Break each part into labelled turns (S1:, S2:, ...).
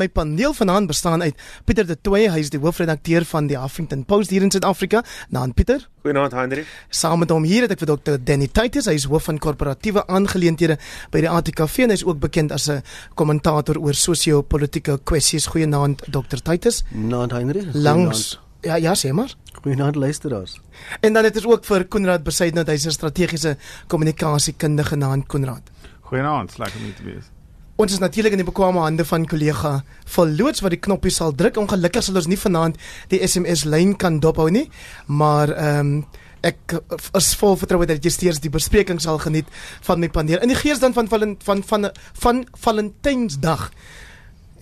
S1: My paneel vanaand bestaan uit Pieter de Tooy, hy is die hoofredakteur van die Huffington Post hier in Suid-Afrika. Naam Pieter.
S2: Goeienaand Hendrik.
S1: Saam met hom hier het ek vir Dr. Danny Titus, hy is hoof van korporatiewe aangeleenthede by die ATKV en hy is ook bekend as 'n kommentator oor sosio-politiese kwessies. Goeienaand Dr. Titus.
S3: Naand Hendrik.
S1: Langs Ja, ja, sê maar.
S3: Goeienaand luisteraars.
S1: En dan het ons ook vir Konrad Besaidnout, hy's 'n strategiese kommunikasiekundige naam Konrad.
S4: Goeienaand, lekker om hier te wees.
S1: Ons is natuurlik in die bekwame hande van kollega Verloots wat die knoppie sal druk. Ongelukkig sal ons nie vanaand die SMS lyn kan dophou nie, maar ehm um, ek is vol vertroue dat jy steeds die bespreking sal geniet van my paneel. In die gees dan van van van van, van Valentynsdag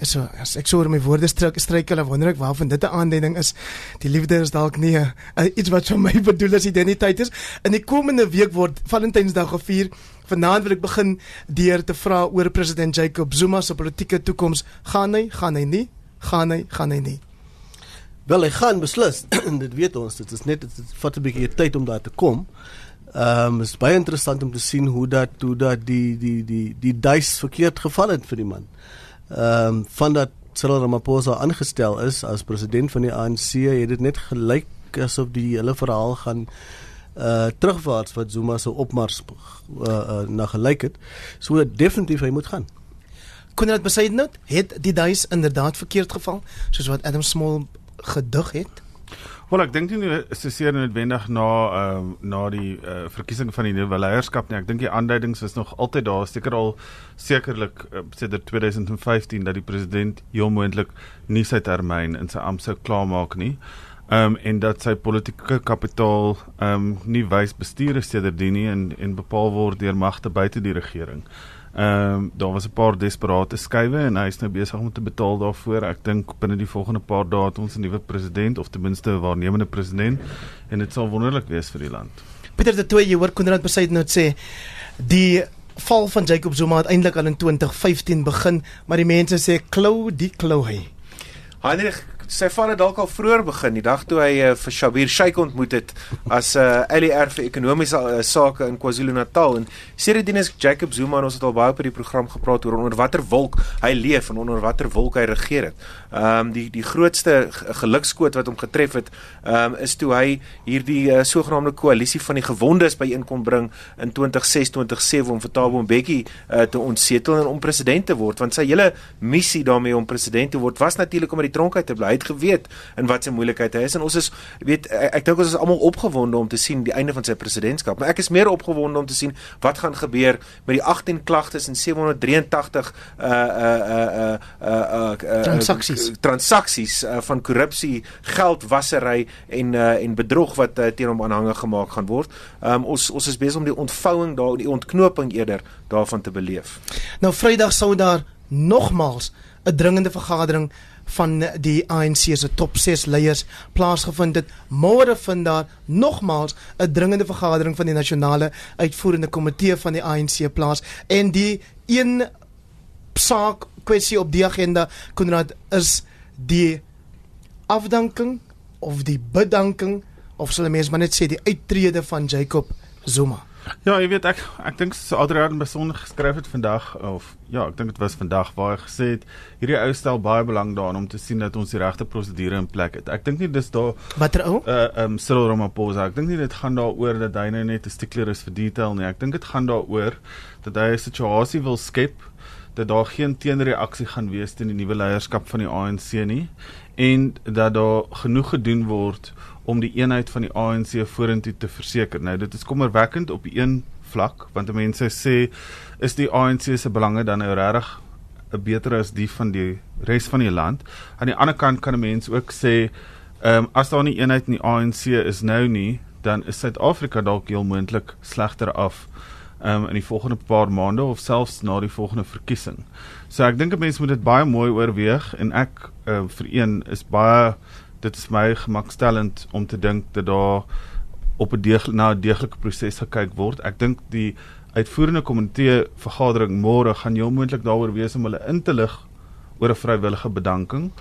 S1: is so as ek so oor my woorde struik struikel wonder ek waarvan dit 'n aanduiding is die liefde is dalk nie uh, iets wat vir my bedoel as identiteit is in die komende week word Valentynsdag gevier vanaand wil ek begin deur te vra oor president Jacob Zuma se politieke toekoms. Gaan hy gaan hy nie? Gaan hy gaan hy nie?
S3: Wel hy gaan beslis. Dit weet ons dit is net dit vat 'n bietjie tyd om daar te kom. Ehm um, is baie interessant om te sien hoe dat hoe dat die die die die duis verkeerd geval het vir die man. Ehm um, van dat Cyril Ramaphosa aangestel is as president van die ANC, het dit net gelyk asof die hele verhaal gaan uh terugwaarts wat Zuma se opmars uh, uh na gelyk het. So definitief hy moet gaan.
S1: Konrad Besaidnout het die duis inderdaad verkeerd geval, soos wat Adam Small gedig het.
S4: Wel ek dink nie is dit seker noodwendig na ehm uh, na die uh, verkiesing van die nuwe leierskap nie. Ek dink die aanduidings is nog altyd daar, seker al sekerlik uh, sedert 2015 dat die president heel moontlik nie sy termyn in sy ampt sou klaarmaak nie. Ehm um, en dat sy politieke kapitaal ehm um, nie wys bestuur is sedertdien nie en en bepaal word deur magte buite die regering. Ehm um, daar was 'n paar desperate skuwe en hy is nou besig om te betaal daarvoor. Ek dink binne die volgende paar dae het ons 'n nuwe president of ten minste 'n waarnemende president en dit sal wonderlik wees vir die land.
S1: Pieter de Tooy, jy hoor Konrad Besaid nou sê die val van Jacob Zuma het eintlik al in 2015 begin, maar die mense sê klou die klou hy.
S2: Heinrich sy vader dalk al vroeër begin die dag toe hy uh, vir Shabir Sheikh ontmoet het as 'n uh, eh, LER vir ekonomiese uh, sake in KwaZulu-Natal. En sedertdien is Jacob Zuma ons het al baie op die program gepraat oor onder watter wolk hy leef en onder watter wolk hy regeer het. Ehm um, die die grootste gelukskoot wat hom getref het ehm um, is toe hy hierdie uh, sogenaamde koalisie van die gewondes by inkom bring in 2006 2007 om vir Thabo Mbeki uh, te ontsetel en om president te word. Want sy hele missie daarmee om president te word was natuurlik om uit die tronk uit te bly het geweet in wat sy moeilikheid hy is. En ons is weet ek, ek dink ons is almal opgewonde om te sien die einde van sy presidentskap. Maar ek is meer opgewonde om te sien wat gaan gebeur met die 18 klagtes en 783 uh uh uh uh
S1: uh transaksies.
S2: transaksies uh, van korrupsie geldwasery en uh, en bedrog wat uh, teen hom aanhange gemaak gaan word. Um, ons ons is besig om die ontvouing daar die ontknoping eerder daarvan te beleef.
S1: Nou vrydag sou daar nogmaals 'n dringende vergadering van die ANC se top 6 leiers plaasgevind het. Môre vind daar nogmaals 'n dringende vergadering van die nasionale uitvoerende komitee van die ANC plaas en die een saak kwessie op die agenda Konrad is die afdanking of die bedanking of sal mens maar net sê die uittrede van Jacob Zuma.
S4: Ja, jy weet ek ek dink so Adrian besonder geskryf het vandag of ja, ek dink dit was vandag waar hy gesê het hierdie ou stel baie belang daarin om te sien dat ons die regte prosedure in plek het. Ek dink nie dis daar
S1: Watter ou?
S4: Uh um Cyril Ramaphosa. Ek dink nie dit gaan daaroor dat hy nou net 'n stickler is vir detail nie. Ek dink dit gaan daaroor dat hy 'n situasie wil skep dat daar geen teenreaksie gaan wees teen die nuwe leierskap van die ANC nie en dat daar genoeg gedoen word om die eenheid van die ANC vorentoe te verseker. Nou dit is kommerwekkend op een vlak want mense sê is die ANC se belange dan nou regtig 'n beter as die van die res van die land. Aan die ander kant kan 'n mens ook sê ehm um, as daar nie eenheid in die ANC is nou nie, dan is Suid-Afrika dalk heel moontlik slegter af ehm um, in die volgende paar maande of selfs na die volgende verkiesing. So ek dink 'n mens moet dit baie mooi oorweeg en ek uh, vir een is baie dit is my gemakstellend om te dink dat daar op 'n deeg na 'n deeglike proses gekyk word. Ek dink die uitvoerende komitee vergadering môre gaan heel moontlik daaroor wees om hulle in te lig oor 'n vrywillige bedanking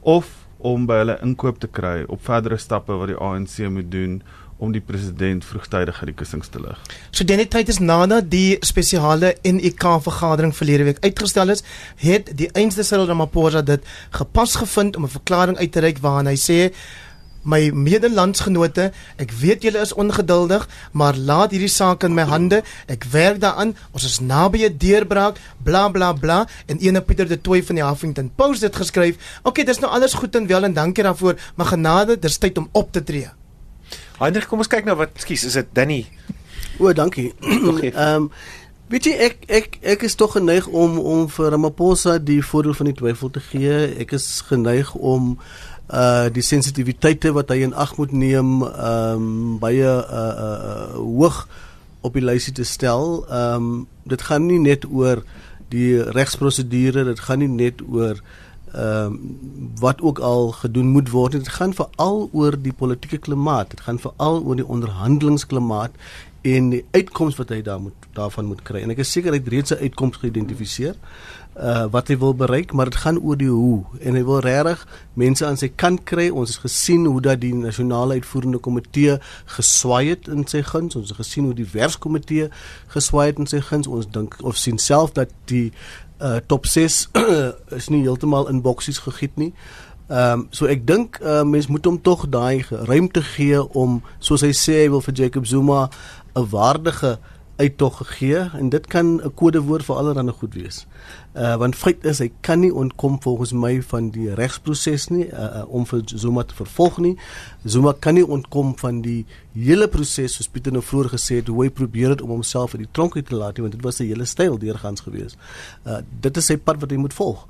S4: of om by hulle inkoop te kry op verdere stappe wat die ANC moet doen om die president vroegtydig uit die kussings te lig.
S1: So die tyd is nadat die spesiale NEK vergadering verlede week uitgestel is, het die einste Cyril Ramaphosa dit gepas gevind om 'n verklaring uit te reik waarin hy sê my medelandsgenote, ek weet julle is ongeduldig, maar laat hierdie saak in my hande. Ek werk daaraan. Ons is naby 'n deurbraak, bla bla bla en ene Pieter de Tooy van die Huffington Post het geskryf. Okay, dis nou alles goed en wel en dankie daarvoor, maar genade, dis tyd om op te tree.
S2: Heinrich, kom ons kyk nou wat, skus, is dit Danny?
S3: O, dankie.
S2: Ehm
S3: Ehm weet jy ek ek ek is tog geneig om om vir Ramaphosa die voordeel van die twyfel te gee. Ek is geneig om uh die sensitiwiteite wat hy in ag moet neem um baie uh, uh uh hoog op die lysie te stel. Um dit gaan nie net oor die regsprosedure, dit gaan nie net oor ehm wat ook al gedoen moet word. Dit gaan veral oor die politieke klimaat. Dit gaan veral oor die onderhandelingsklimaat en die uitkoms wat hy daar moet daarvan moet kry. En ek is seker hy het reeds 'n uitkoms geïdentifiseer uh wat hy wil bereik, maar dit gaan oor die hoe en hy wil regtig mense aan sy kant kry. Ons het gesien hoe dat die nasionale uitvoerende komitee geswaai het in sy guns. Ons het gesien hoe die werkskomitee geswaai het in sy guns. Ons dink of sien self dat die uh top 6 is nie heeltemal in boksies gegiet nie. Ehm um, so ek dink uh, mens moet hom tog daai ruimte gee om soos hy sê hy wil vir Jacob Zuma 'n waardige uittog gegee en dit kan 'n kodewoord vir allerlei goed wees. Uh want feit is hy kan nie ontkom volgens my van die regsproses nie uh, uh, om vir Zuma te vervolg nie. Zuma kan nie ontkom van die hele proses soos Pieter nou vroeër gesê het hoe hy probeer het om homself uit die tronk uit te laat nie want dit was 'n hele styl deurgangs geweest. Uh dit is sy pad wat hy moet volg.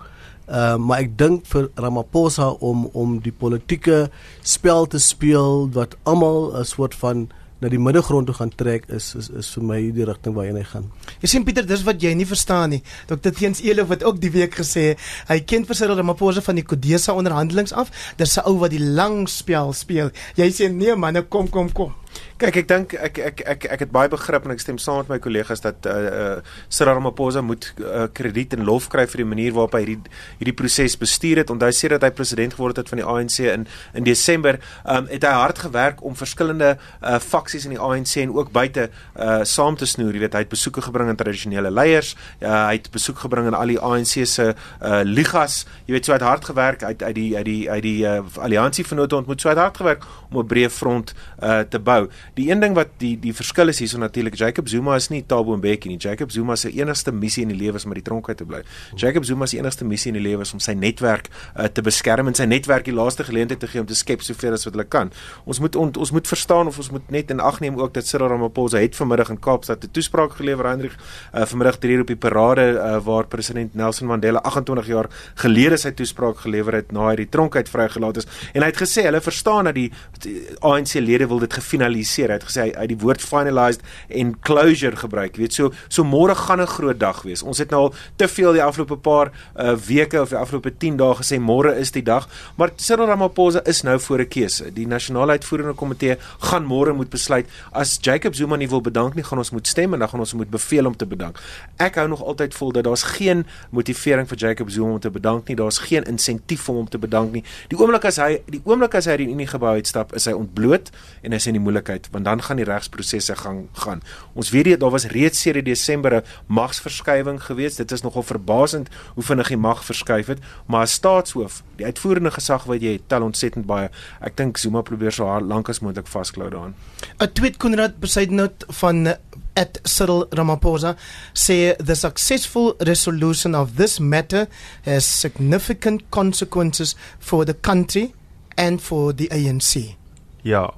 S3: Uh, maar ek dink vir Ramaphosa om om die politieke spel te speel wat almal 'n soort van na die middelgrond toe gaan trek is is is vir my die rigting waarheen hy gaan.
S1: Jy sien Pieter, dis wat jy nie verstaan nie. Dr. Teens Elof het ook die week gesê hy ken vir Cyril Ramaphosa van die Kodesa onderhandelings af. Dis 'n ou wat die lang spel speel. Jy sê nee man, nou kom kom kom.
S2: Kyk, ek dink ek ek ek ek het baie begrip en ek stem saam met my kollegas dat uh, uh Cyril Ramaphosa moet uh, krediet en lof kry vir die manier waarop hy hierdie hierdie proses bestuur het. Onthou sê dat hy president geword het van die ANC in in Desember, um het hy hard gewerk om verskillende uh faksies in die ANC en ook buite uh saam te snoer. Jy weet, hy het besoeke gebring aan tradisionele leiers, uh, hy het besoek gebring aan al die ANC se uh ligas. Jy weet, so hy het hard gewerk uit uit die uit die uit die uh, alliansievennote ontmoet. So hy het hard gewerk om 'n breë front uh te bou. Die een ding wat die die verskil is hierso natuurlik Jacob Zuma is nie Thabo Mbeki nie. Jacob Zuma se enigste missie in die lewe is om uit die tronk uit te bly. Jacob Zuma se enigste missie in die lewe is om sy netwerk uh, te beskerm en sy netwerk die laaste geleentheid te gee om te skep soveel as wat hulle kan. Ons moet on, ons moet verstaan of ons moet net in ag neem ook dat Cyril Ramaphosa het vanmiddag in Kaapstad 'n toespraak gelewer Hendrik uh, vanmiddag hier op die parade uh, waar president Nelson Mandela 28 jaar gelede sy toespraak gelewer het na hy die tronk uit vrygelaat is en hy het gesê hulle verstaan dat die, die ANC lede wil dit gefinaliseer. Hy het gesê hy uit die woord finalized en closure gebruik. Weet so so môre gaan 'n groot dag wees. Ons het nou al te veel die afgelope paar uh, weke of die afgelope 10 dae gesê môre is die dag, maar Cyril Ramaphosa is nou voor 'n keuse. Die nasionale uitvoerende komitee gaan môre moet besluit as Jacob Zuma nie wil bedank nie, gaan ons moet stem en dan gaan ons moet beveel om te bedank. Ek hou nog altyd vol dat daar's geen motivering vir Jacob Zuma om te bedank nie. Daar's geen insentief om hom te bedank nie. Die oomblik as hy die oomblik as hy die Unie gebou uitstap, is hy ontbloot en hy is in die moeilikheid want dan gaan die regsprosesse gang gaan. Ons weet jy daar was reeds sedert Desember 'n magsverskywing geweest. Dit is nogal verbasend hoe vinnig die mag verskuif het, maar as staatshoof, die uitvoerende gesag wat jy het, tel ontsettend baie. Ek dink Zuma probeer so lank as moontlik vasklou daaraan.
S1: 'n Tweet Konrad Besaidnout van at Cyril Ramaphosa say the successful resolution of this matter has significant consequences for the country and for the ANC.
S4: Ja.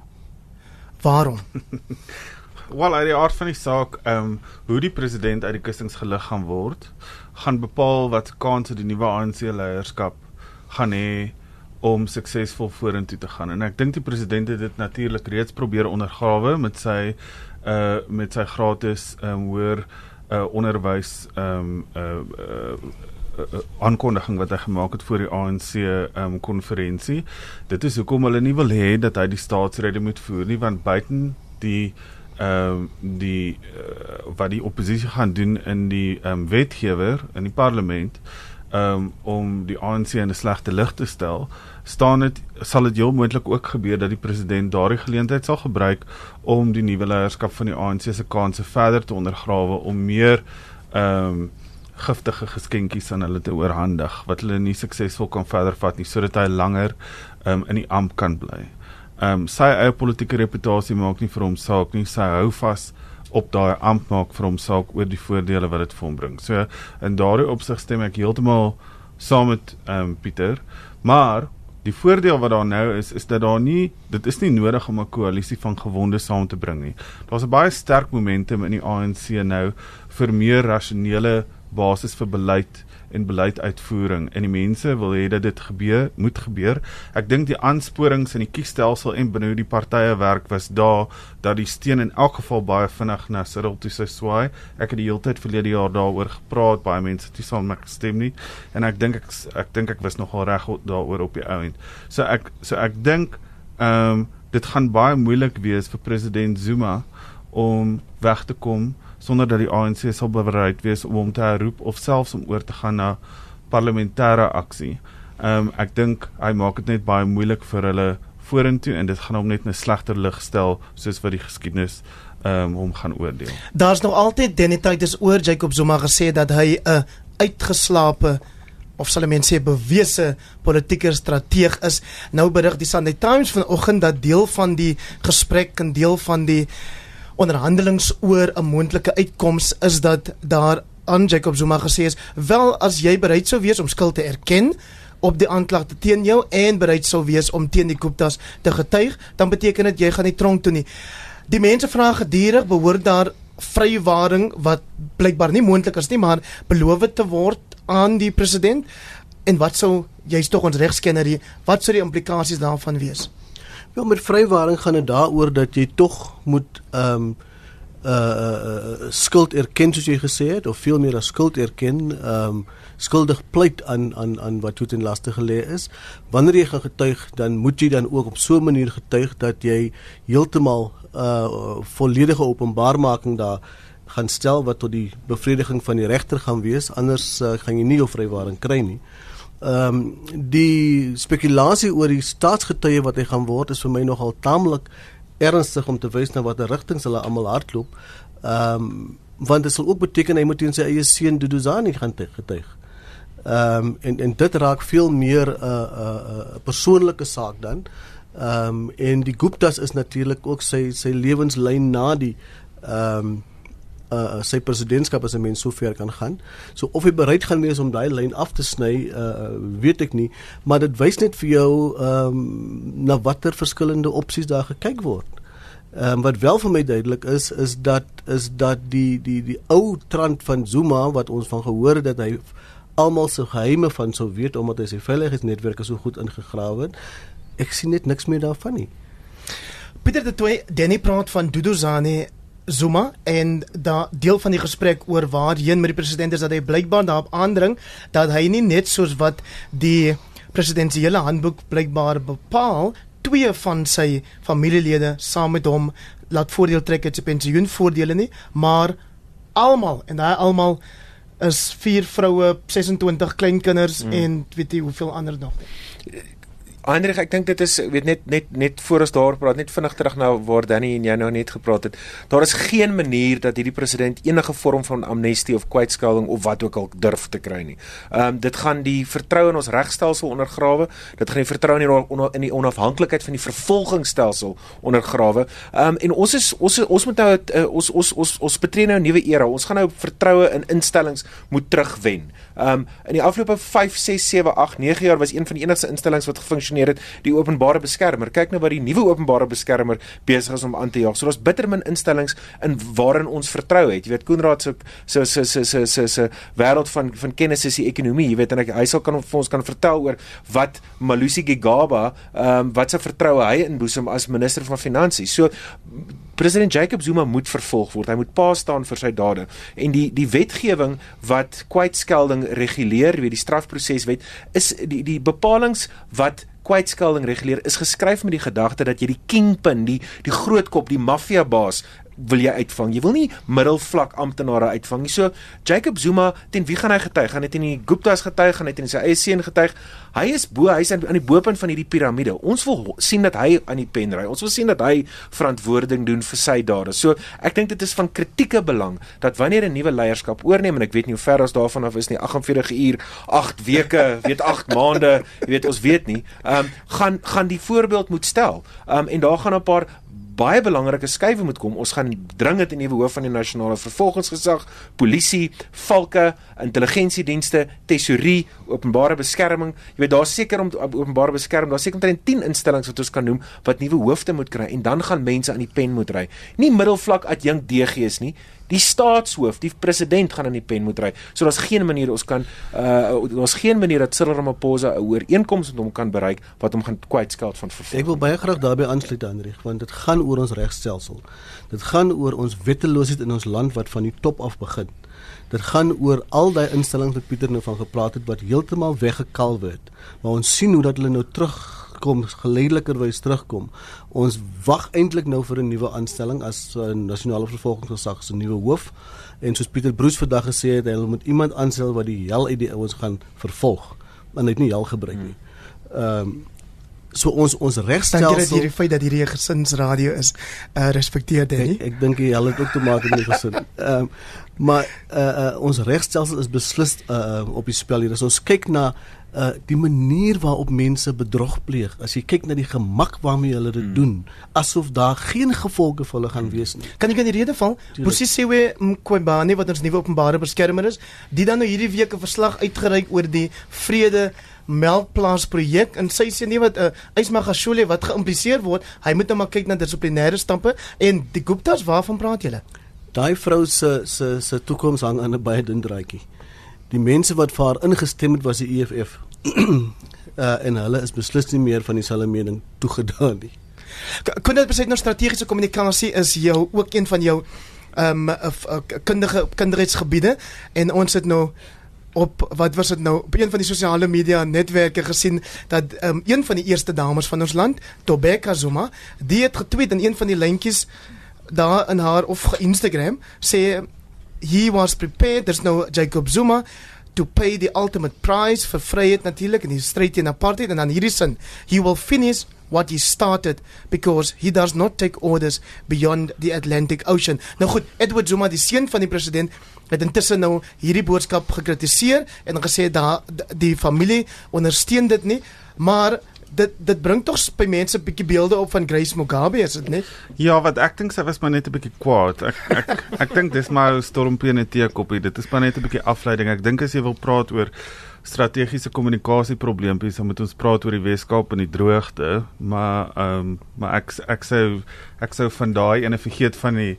S1: Waarom?
S4: Wel, uit die aard van die saak, ehm um, hoe die president uit die kussings gelig gaan word, gaan bepaal wat kanse die nuwe ANC leierskap gaan hê om suksesvol vorentoe te gaan. En ek dink die president het dit natuurlik reeds probeer ondergrawe met sy uh met sy gratis ehm um, hoër uh onderwys ehm um, uh, uh aankondiging wat hy gemaak het voor die ANC ehm um, konferensie. Dit is hoekom hulle nie wil hê dat hy die staatsrede moet voer nie want buiten die ehm um, die uh, wat die oppositie gaan doen in die ehm um, wetgewer in die parlement um, om die ANC in 'n slegte lig te stel, staan dit sal dit heel moontlik ook gebeur dat die president daardie geleentheid sal gebruik om die nuwe leierskap van die ANC se kansse verder te ondergrawe om meer ehm um, giftige geskenkies aan hulle te oorhandig wat hulle nie suksesvol kan verder vat nie sodat hy langer um, in die amp kan bly. Ehm um, sy eie politieke reputasie maak nie vir hom saak nie. Sy hou vas op daai amp maak vir hom saak oor die voordele wat dit vir hom bring. So in daardie opsig stem ek heeltemal saam met ehm um, Pieter, maar die voordeel wat daar nou is is dat daar nie dit is nie nodig om 'n koalisie van gewonde saam te bring nie. Daar's 'n baie sterk momentum in die ANC nou vir meer rasionele basis vir beleid en beleiduitvoering en die mense wil hê dat dit gebeur, moet gebeur. Ek dink die aansporings in die kiesstelsel en binne hoe die partye werk was daar dat die steen in elk geval baie vinnig na Cyril toe sy swaai. Ek het die hele tyd verlede jaar daaroor gepraat, baie mense het nie saam met gestem nie en ek dink ek ek dink ek was nogal reg daaroor op die ou end. So ek so ek dink ehm um, dit gaan baie moeilik wees vir president Zuma om weg te kom sonder dat die ANC sal bereid wees om hom te herroep of selfs om oor te gaan na parlementêre aksie. Ehm um, ek dink hy maak dit net baie moeilik vir hulle vorentoe en dit gaan hom net 'n slegter lig stel soos wat die geskiedenis ehm um, hom gaan oordeel.
S1: Daar's nog altyd Denityd is oor Jacob Zuma gesê dat hy 'n uitgeslape of sal mense sê bewese politieke strateeg is. Nou berig die Sunday Times vanoggend dat deel van die gesprek en deel van die onderhandelings oor 'n moontlike uitkoms is dat daar aan Jacob Zuma gesê is wel as jy bereid sou wees om skuld te erken op die aanklagte teen jou en bereid sou wees om teen die Guptas te getuig dan beteken dit jy gaan nie tronk toe nie. Die mense vra gedurig behoort daar vrywaring wat blykbaar nie moontlik is nie maar beloof te word aan die president? En wat sou jy's tog ons regskenner hier wat sou die implikasies daarvan wees
S3: Ja, met vrywaring gaan dit daaroor dat jy tog moet ehm um, uh, uh skuld erken soos jy gesê het of veel meer as skuld erken, ehm um, skuldig pleit aan aan aan wat toe ten laste gelê is. Wanneer jy gaan getuig, dan moet jy dan ook op so 'n manier getuig dat jy heeltemal uh volledige openbaarmaking daar gaan stel wat tot die bevrediging van die regter gaan wees, anders uh, gaan jy nie jou vrywaring kry nie. Ehm um, die spekulasie oor die staatsgetuie wat hy gaan word is vir my nogal taamlik ernstig om te wys na watter rigtings hulle almal hardloop. Ehm um, want dit sal ook beteken hy moet teen sy eie seun Duduzani gaan getuig. Ehm um, en en dit raak veel meer 'n uh, 'n uh, uh, persoonlike saak dan. Ehm um, en die Guptas is natuurlik ook sy sy lewenslyn na die ehm um, uh sy presidentskap as 'n mens so ver kan gaan. So of hy bereid gaan wees om daai lyn af te sny, uh weet ek nie, maar dit wys net vir jou ehm um, na watter verskillende opsies daar gekyk word. Ehm um, wat wel vir my duidelik is is dat is dat die die die ou trant van Zuma wat ons van gehoor het dat hy almal se geheime van sou weet omdat hy sy veiligheidsnetwerke so goed ingegrawe het. Ek sien net niks meer daarvan nie.
S1: Pieter de Toey, Danny praat van Duduzane Zuma en da deel van die gesprek oor waarheen met die president is dat hy blykbaar daarop aandring dat hy nie net soos wat die presidentsiële handboek blykbaar bepaal twee van sy familielede saam met hom laat voordeel trek uit sy pensioenvoordele nie maar almal en daai almal is vier vroue 26 kleinkinders mm. en weet jy hoeveel ander nog
S2: Heinrich, ek dink dit is weet net net net voor ons daar praat net vinnig terug na waar Danny en jy nou net gepraat het. Daar is geen manier dat hierdie president enige vorm van amnestie of kwytskelding of wat ook al durf te kry nie. Ehm um, dit gaan die vertroue in ons regstelsel ondergrawe. Dit gaan die vertroue in in die onafhanklikheid van die vervolgingsstelsel ondergrawe. Ehm um, en ons is ons ons moet nou uh, ons ons ons ons betree nou 'n nuwe era. Ons gaan nou vertroue in instellings moet terugwen. Ehm um, in die afgelope 5, 6, 7, 8, 9 jaar was een van die enigste instellings wat gefunksioneer gefunksioneer het, die openbare beskermer. Kyk nou wat die nuwe openbare beskermer besig is om aan te jaag. So daar's bitter min instellings in waarin ons vertrou het. Jy weet Koenraad se se se se se se se wêreld van van kennis is die ekonomie. Jy weet en ek, hy sal kan vir ons kan vertel oor wat Malusi Gigaba, ehm um, wat se vertroue hy inboesem as minister van finansies. So President Jacob Zuma moet vervolg word. Hy moet pa staan vir sy dade. En die die wetgewing wat kwytskelding reguleer, weet die strafproseswet, is die die bepalinge wat kwytskelding reguleer is geskryf met die gedagte dat jy die kingpin, die die groot kop, die maffia baas wil jy uitvang. Jy wil nie middelvlak amptenare uitvang nie. So Jacob Zuma, teen wie gaan hy getuig? Gaan hy teen die Gupta's getuig? Gaan hy teen sy eie seun getuig? Hy is bo, hy is aan die bopunt van hierdie piramide. Ons wil sien dat hy aan die pen ry. Ons wil sien dat hy verantwoording doen vir sy dade. So ek dink dit is van kritieke belang dat wanneer 'n nuwe leierskap oorneem en ek weet nie hoe ver ons daarvan af is nie, 48 uur, 8 weke, weet 8 maande, jy weet ons weet nie. Ehm um, gaan gaan die voorbeeld moet stel. Ehm um, en daar gaan 'n paar baie belangrike skuwe moet kom. Ons gaan dringend 'n nuwe hoof van die nasionale vervolgingsgesag, polisie, valke, intelligensiedienste, tesourie, openbare beskerming. Jy weet daar's seker om openbare beskerming, daar's seker omtrent 10 instellings wat ons kan noem wat nuwe hoofde moet kry en dan gaan mense aan die pen moet ry. Nie middelvlak adjunk DG's nie. Die staatshoof, die president gaan aan die pen moet ry. So daar's geen manier ons kan uh daar's geen manier dat Cyril Ramaphosa 'n ooreenkoms met hom kan bereik wat hom gaan kwytskeld van vervolging.
S3: Ek wil baie graag daarbey aansluit Hendrik, want dit gaan oor ons regstelsel. Dit gaan oor ons wetteloosheid in ons land wat van die top af begin. Dit gaan oor al daai instellings wat Pieter nou van gepraat het wat heeltemal weggekalf het. Maar ons sien hoe dat hulle nou terug kom geleidelikkerwys terugkom. Ons wag eintlik nou vir 'n nuwe aanstelling as uh, nasionale vervolgingsgesag se nuwe hoof. En soos Pieter Broos vandag gesê het, hy moet iemand aanstel wat die hel uit die ouens gaan vervolg. Maar net nie hel gebruik nie. Ehm um, so ons ons regstelsel
S1: Dankie dat hierdie feit dat hierdie 'n gesinsradio is, uh, respekteer dit nie.
S3: Ek, ek dink jy hel het ook te maak met die gesin. Ehm um, maar uh, uh, ons regstelsel is beslis uh, op die spel hier. As ons kyk na uh die manier waarop mense bedrog pleeg. As jy kyk na die gemak waarmee hulle dit hmm. doen, asof daar geen gevolge vir hulle gaan wees nie.
S1: Kan ek in die rede val? Posisiewe Mqobane wat ons nuwe openbare beskermer is, die dan nou hierdie week 'n verslag uitgereik oor die vrede melkplaas projek en sy sê nie wat 'n uh, Ysmagashule wat geïmpliseer word, hy moet nou maar kyk na dissiplinêre stampe en die Gupta's waarvan praat julle?
S3: Daai vrou se se se toekoms hang aan 'n baie dun draadjie. Die mense wat vir haar ingestem het was die EFF uh, en hulle is beslis nie meer van dieselfde mening toegedaan nie.
S1: Kon dit besit nou strategiese kommunikasie is jou ook een van jou ehm um, kundige kinderheidsgebiede. En ons het nou op wat was dit nou op een van die sosiale media netwerke gesien dat um, een van die eerste dames van ons land Tobeka Zuma die het getweet in een van die lyntjies daar in haar of Instagram sê he was prepared. There's no Jacob Zuma to pay the ultimate price vir vryheid natuurlik in die stryd teen apartheid en dan hierdie sin he will finish what he started because he does not take orders beyond the Atlantic Ocean. Nou goed, Edward Zuma, die seun van die president, het intussen nou hierdie boodskap gekritiseer en gesê dat die familie ondersteun dit nie, maar dit dit bring tog by mense 'n bietjie beelde op van Grace Mugabe is dit net?
S4: Ja, wat ek dink sy was maar net 'n bietjie kwaad. Ek ek ek, dink dis maar stormpie in 'n teekoppie. Dit is maar net 'n bietjie afleiding. Ek dink as jy wil praat oor strategiese kommunikasieprobleempies, dan moet ons praat oor die Weskaap en die droogte, maar ehm um, maar ek ek sou ek sou van daai ene vergeet van die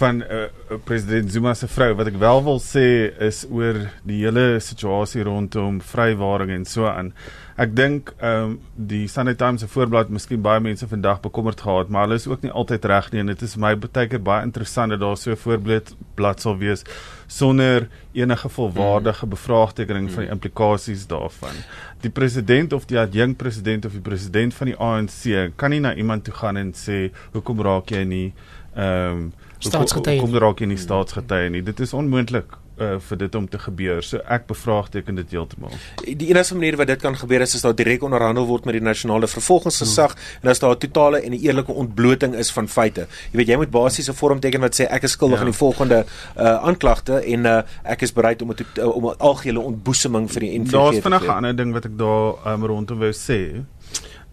S4: van uh, president Zuma se vrou wat ek wel wil sê is oor die hele situasie rondom vrywaring en so aan. Ek dink ehm um, die Sunday Times se voorblad miskien baie mense vandag bekommerd gehad, maar hulle is ook nie altyd reg nie en dit is my baie keer baie interessant dat daar so 'n voorblad blad sal wees sonder enige volwaardige bevraagtekening van die implikasies daarvan. Die president of die adjunkt president of die president van die ANC kan nie na iemand toe gaan en sê hoekom raak jy nie ehm um,
S1: staatsgetuie
S4: hoekom raak jy nie staatsgetuie nie. Dit is onmoontlik uh, vir dit om te gebeur. So ek bevraagteken dit heeltemal.
S2: Die enigste manier wat dit kan gebeur is as daar direk onderhandel word met die nasionale vervolgingsgesag hmm. en as daar 'n totale en 'n eerlike ontbloting is van feite. Jy weet jy moet basies 'n vorm teken wat sê ek is skuldig ja. aan die volgende uh, aanklagte en uh, ek is bereid om 'n uh, om 'n algehele ontboesing vir die NVG te gee.
S4: Daar's vinnig 'n ander ding wat ek daar um, rondom wou sê.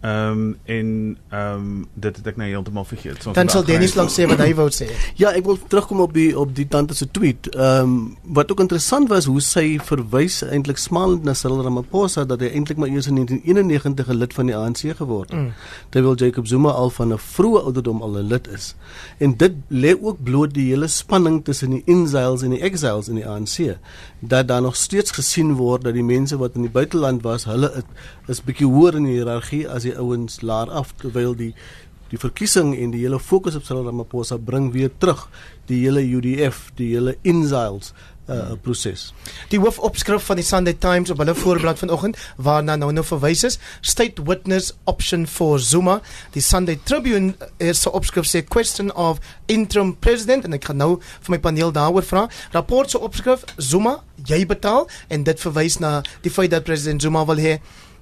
S4: Ehm um, en ehm um, dit het ek nou heeltemal vergeet.
S1: So Dan sal Dennis lank sê wat hy wou sê.
S3: Ja, ek wil terugkom op die op die tante se tweet. Ehm um, wat ook interessant was hoe sy verwys eintlik smalend na Cyril Ramaphosa dat hy eintlik maar eers in 1991 'n lid van die ANC geword het. Mm. Terwyl Jacob Zuma al van 'n vroeë ouderdom al 'n lid is. En dit lê ook bloot die hele spanning tussen die insiles en die exiles in die ANC dat daar nog steeds gesien word dat die mense wat in die buiteland was, hulle is bietjie hoër in die hiërargie as die ouens laer af terwyl die die verkiesing en die hele fokus op Cyril Ramaphosa bring weer terug die hele UDF, die hele insiles uh, proses.
S1: Die hoofopskrif van die Sunday Times op hulle voorblad vanoggend waarna nou nou verwys is, State Witness Option for Zuma. Die Sunday Tribune is se opskrif sê question of interim president en ek gaan nou vir my paneel daaroor vra. Rapport se opskrif Zuma, jy betaal en dit verwys na die feit dat president Zuma wil hê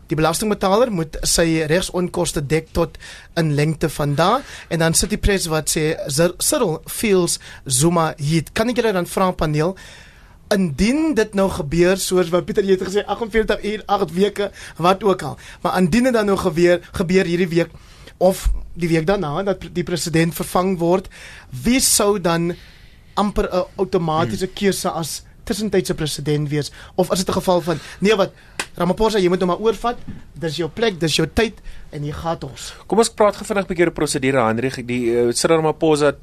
S1: Die belastingbetaler moet sy regsonkoste dek tot in lengte van daar en dan sit die pres wat sê Cyril feels Zuma heat. Kan ek julle dan vra paneel indien dit nou gebeur soos wat Pieter het gesê 48 uur 8 weke wat ook al maar indien dit dan nou gebeur gebeur hierdie week of die week daarna dat die president vervang word wie sou dan amper 'n outomatiese hmm. keuse as tussentydse president wees of is dit 'n geval van nee wat Ramaphosa jy moet nou maar oorvat dis jou plek dis jou tyd en jy gaan ons.
S2: Kom ons praat gefvinnig 'n bietjie oor prosedure Hendrik. Die uh, Cyril Ramaphosa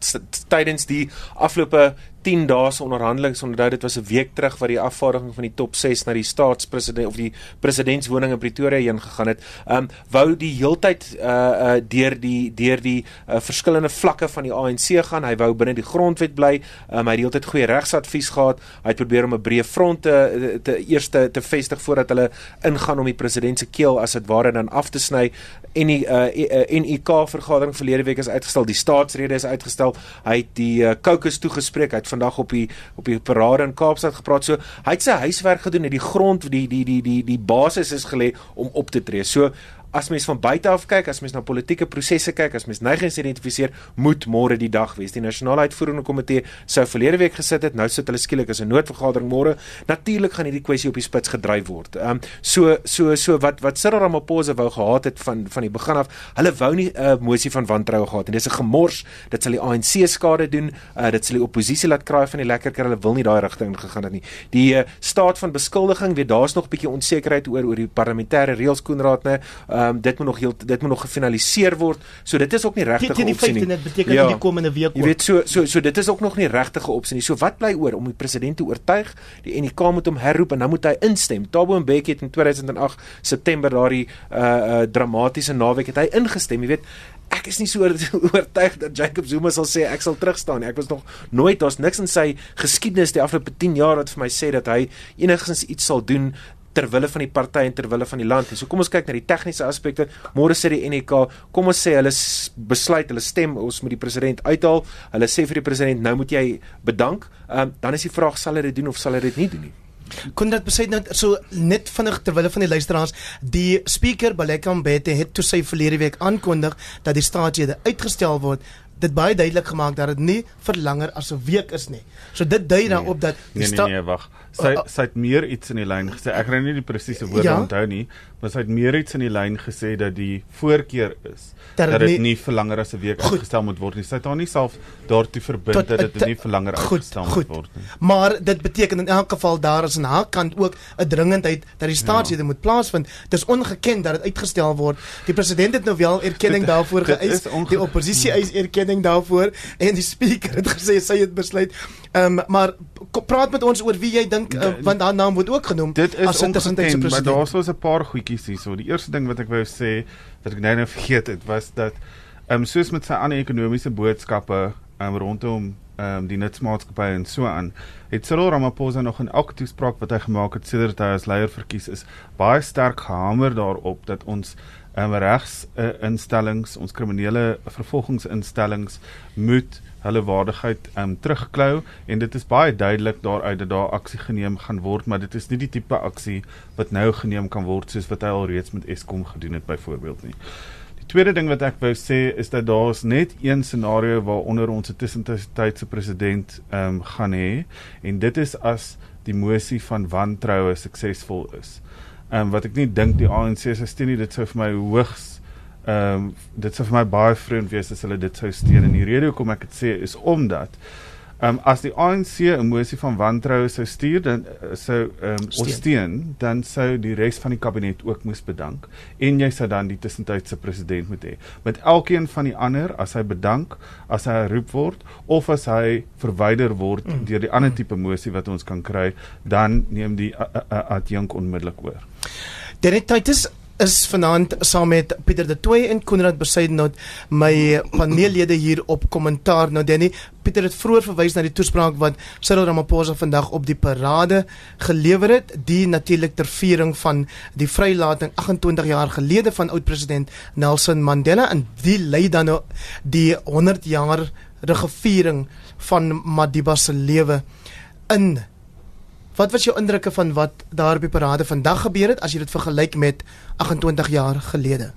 S2: tydens die afgelope 10 dae se onderhandelinge onthou dit was 'n week terug wat die afvaardiging van die top 6 na die staatspresident of die presidentswoning in Pretoria heen gegaan het. Um wou die heeltyd uh uh deur die deur die uh, verskillende vlakke van die ANC gaan. Hy wou binne die grondwet bly. Um hy het heeltyd goeie regsadvies gehad. Hy het probeer om 'n breë front te te eerste te vestig voordat hulle ingaan om die president se keel as dit ware dan af te sny en die uh, NUK vergadering verlede week is uitgestel, die staatsrede is uitgestel. Hy het die uh, caucus toegespreek. Hy het vandag op die op die parade in Kaapstad gepraat. So hy het sy huiswerk gedoen en die grond die die die die die basis is gelê om op te tree. So as mens van buite af kyk, as mens na politieke prosesse kyk, as mens neigings identifiseer, moet môre die dag wees. Die nasionale uitvoerende komitee sou verlede week gesit het, nou sit hulle skielik as 'n noodvergadering môre. Natuurlik gaan hierdie kwessie op die spits gedryf word. Ehm um, so so so wat wat Cyril Ramaphosa wou gehad het van van die begin af, hulle wou nie 'n uh, mosie van wantroue gehad nie. Dis 'n gemors. Dit sal die ANC skade doen. Uh, dit sal die oppositie laat kraai van die lekker kry. Hulle wil nie daai rigting gegaan het nie. Die uh, staat van beskuldiging, weet daar's nog 'n bietjie onsekerheid oor oor die parlementêre reëls koenraad, né? Uh, Ehm um, dit moet nog heel dit moet nog gefinaliseer word. So dit is ook nie regtig 'n opsie nie.
S1: Dit beteken ja. die komende week ook.
S2: Jy weet so so so dit is ook nog nie regtig 'n opsie nie. So wat bly oor om die president te oortuig? Die NK moet hom herroep en dan moet hy instem. Thabo Mbeki het in 2008 September daardie uh uh dramatiese naweek het hy ingestem, jy weet. Ek is nie so oortuig dat Jacob Zuma sal sê ek sal terugstaan nie. Ek was nog nooit daar's niks in sy geskiedenis die afgelope 10 jaar wat vir my sê dat hy enigstens iets sal doen ter wille van die party en ter wille van die land. En so kom ons kyk na die tegniese aspekte. Môre sê die NEK, kom ons sê hulle besluit, hulle stem ons moet die president uithaal. Hulle sê vir die president nou moet jy bedank. Um, dan is die vraag sal hy dit doen of sal hy dit nie doen nie?
S1: Kon dit besluit net so net vinnig terwyl van die luisteraars die speaker Baleka Mbete het toe sy verlede week aankondig dat die staatsrede uitgestel word dit baie duidelik gemaak dat dit nie vir langer as 'n week is nie. So dit dui daarop nee, dat
S4: die Nee nee nee, wag. Sy uh, sy het meer iets in die lyn gesê. Ek kry nie die presiese woorde ja? onthou nie, maar sy het meer iets in die lyn gesê dat die voorkeur is dat dit nie vir langer as 'n week goed, uitgestel moet word nie. Sy het haar nie self daartoe verbind tot, dat dit nie vir langer goed, uitgestel goed, moet word nie.
S1: Maar dit beteken in elk geval daar is aan haar kant ook 'n dringendheid dat die staatslede ja. moet plaasvind. Dis ongeken dat dit uitgestel word. Die president het nou wel erkenning dit, daarvoor geëis. Die oppositie eis erkenning daarvoor en die speaker het gesê sy het besluit. Ehm um, maar praat met ons oor wie jy dink uh, want haar naam word ook genoem
S4: dit is as ongeken, maar daar's so 'n paar goedjies hier. So die eerste ding wat ek wou sê wat ek nou net vergeet het was dat ehm um, soos met sy ander ekonomiese boodskappe um, rondom ehm um, die nutsmaatskappye en so aan het Cyril Ramaphosa nog in elke toespraak wat hy gemaak het sedert hy as leier verkies is baie sterk gehamer daarop dat ons um, regs uh, instellings ons kriminele vervolgingsinstellings moet hulle waardigheid um terugklou en dit is baie duidelik daaruit dat daar aksie geneem gaan word maar dit is nie die tipe aksie wat nou geneem kan word soos wat hy alreeds met Eskom gedoen het byvoorbeeld nie. Die tweede ding wat ek wou sê is dat daar's net een scenario waaronder ons 'n tussentydse president um gaan hê en dit is as die mosie van wantroue suksesvol is. Um wat ek nie dink die ANC se steun nie dit sou vir my hoogs Ehm um, dit sou vir my baie vreemd wees as hulle dit sou steun en die rede hoekom ek dit sê is omdat ehm um, as die ANC 'n mosie van wantroue sou stuur dan uh, sou ehm um, ons steun dan sou die res van die kabinet ook moes bedank en jy sou dan die tussentydse president moet hê. Met elkeen van die ander as hy bedank, as hy geroep word of as hy verwyder word mm. deur die ander tipe mosie wat ons kan kry, dan neem die adjunk onmiddellik oor.
S1: Dit het tyd is is vanaand saam met Pieter de Tooy en Konrad Besuidenhout my paneellede hier op kommentaar. Nou Danny, Pieter het vroeër verwys na die toespraak wat Cyril Ramaphosa vandag op die parade gelewer het, die natuurlik ter viering van die vrylating 28 jaar gelede van oud-president Nelson Mandela en die lei dan nou die 100 jaar regeviering van Madiba se lewe in Wat was jou indrukke van wat daar die parade vandag gebeur het as jy dit vergelyk met 28 jaar gelede?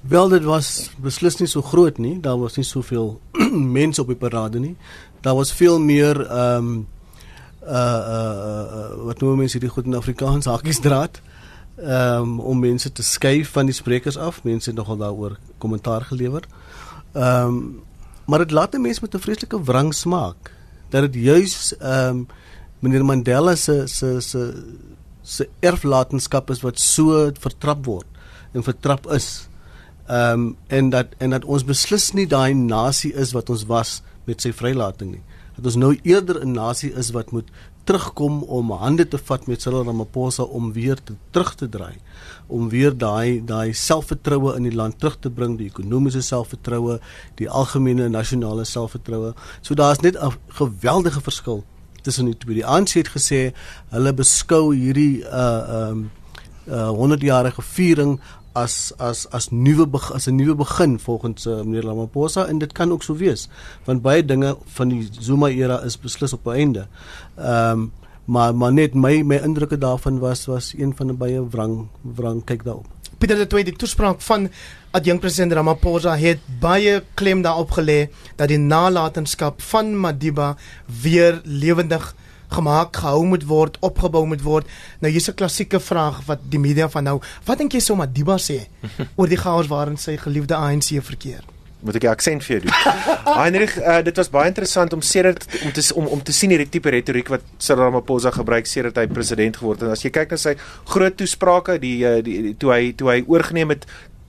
S3: Wel dit was beslis nie so groot nie. Daar was nie soveel mense op die parade nie. Daar was veel meer ehm um, uh uh, uh wat noem mense dit goed in Afrikaans hakkiesdraad. Ehm um, om mense te skei van die sprekers af. Mense het nogal daaroor kommentaar gelewer. Ehm um, maar dit laat mense met 'n vreeslike wrang smaak dat dit juis ehm um, meneer Mandela se se se se erflatenskap is wat so vertrap word en vertrap is. Ehm um, en dat en dat ons beslis nie daai nasie is wat ons was met sy vrylating nie. Dat ons nou eerder 'n nasie is wat moet terugkom om hande te vat met Cyril Ramaphosa om weer te terug te draai om weer daai daai selfvertroue in die land terug te bring die ekonomiese selfvertroue die algemene nasionale selfvertroue so daar's net 'n geweldige verskil tussen die twee. Die ANC het gesê hulle beskou hierdie uh um uh 100-jarige viering as as as nuwe as 'n nuwe begin volgens uh, meneer Ramaphosa en dit kan ook so wees want baie dinge van die Zuma era is beslis op einde. Ehm um, maar maar net my my indrukke daarvan was was een van 'n baie wrang wrang kyk daarop.
S1: Pieter de tweede toespraak van adjunk president Ramaphosa het baie klem daarop gelê dat die nalatenskap van Madiba weer lewendig gemaak gehou moet word, opgebou moet word. Nou hier's 'n klassieke vraag wat die media van nou, wat dink jy sou Madiba sê oor die chaos waarin sy geliefde ANC verkeer?
S2: Moet ek 'n aksent vir jou doen. Heinrich, uh, dit was baie interessant om sedert om te om om te sien hierdie tipe retoriek wat Cyril Ramaphosa gebruik sedert hy president geword het. En as jy kyk na sy groot toesprake, die, uh, die, die toe hy toe hy oorgeneem het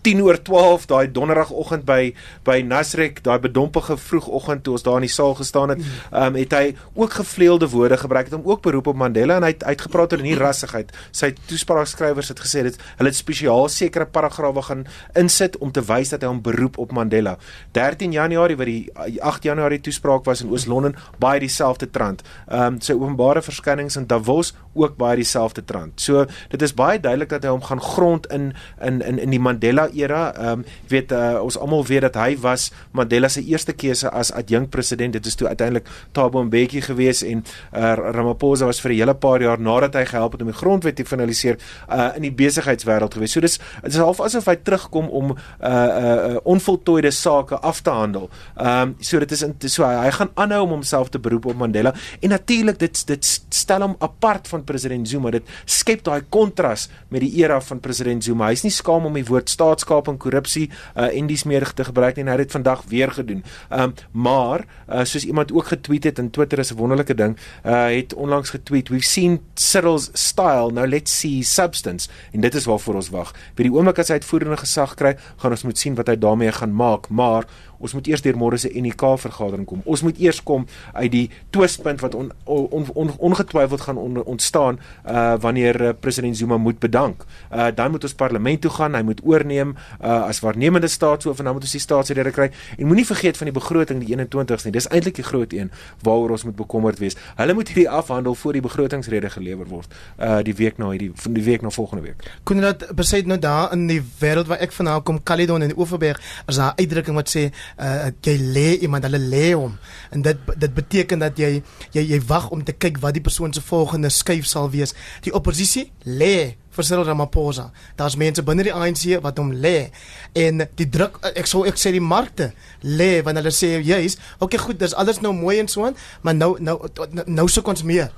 S2: 10 oor 12 daai donderdagoggend by by Nasrek, daai bedompige vroegoggend toe ons daar in die saal gestaan het, ehm um, het hy ook gevleelde woorde gebruik het om ook beroep op Mandela en hy het uitgepraat oor nie rassigheid. Sy toespraakskrywers het gesê dit hulle het spesiaal sekere paragrawe gaan insit om te wys dat hy hom beroep op Mandela. 13 Januarie wat die 8 Januarie toespraak was in Oos-London, baie dieselfde trant. Ehm um, sy openbare verskynings in Davos ook baie dieselfde trant. So dit is baie duidelik dat hy hom gaan grond in in in in die Mandela era. Ehm um, weet uh, ons almal weet dat hy was Mandela se eerste keuse as adjunk president. Dit is toe uiteindelik Thabo Mbeki gewees en uh, Ramaphosa was vir 'n hele paar jaar nadat hy gehelp het om die grondwet te finaliseer uh, in die besigheidswêreld gewees. So dis dit is half asof hy terugkom om uh uh, onvoltooide sake af te handel. Ehm um, so dit is in, so hy, hy gaan aanhou om homself te beroep op Mandela en natuurlik dit dit stel hom apart van president Zuma. Dit skep daai kontras met die era van president Zuma. Hy's nie skaam om die woord staats staatskaping, korrupsie uh, en dis meer te gebruik nie en hy het vandag weer gedoen. Ehm um, maar uh, soos iemand ook getweet het in Twitter is 'n wonderlike ding, uh, het onlangs getweet, we've seen Cyril's style, now let's see substance. En dit is waarvoor ons wag. By die oomblik as hy uitvoerende gesag kry, gaan ons moet sien wat hy daarmee gaan maak, maar ons moet eers deur môre se UNK vergadering kom. Ons moet eers kom uit die twispunt wat on, on, on, ongetwyfeld gaan on, ontstaan uh wanneer uh, president Zuma moet bedank. Uh dan moet ons parlement toe gaan, hy moet oorneem uh as waarnemende staatshoof en dan moet ons die staatsrede kry. En moenie vergeet van die begroting die 21ste nie. Dis eintlik die groot een waaroor ons moet bekommerd wees. Hulle moet hierdie afhandel voor die begrotingsrede gelewer word. Uh die week na hierdie van die week na volgende week.
S1: Konrad besê nou daar in die wêreld waar ek vandaan kom, Caledon en Oeverberg, is daar 'n uitdrukking wat sê uh jy lê iemand hulle lê hom. En dit dit beteken dat jy jy jy wag om te kyk wat die persoon se volgende skuif sal wees. Die oppositie lê vir Cyril Ramaphosa. Daar's mense binne die ANC wat hom lê. En die druk ek sou ek sê die markte lê wanneer hulle sê jy's okay goed dis alles nou mooi en so aan maar nou nou nou, nou sou ons meer.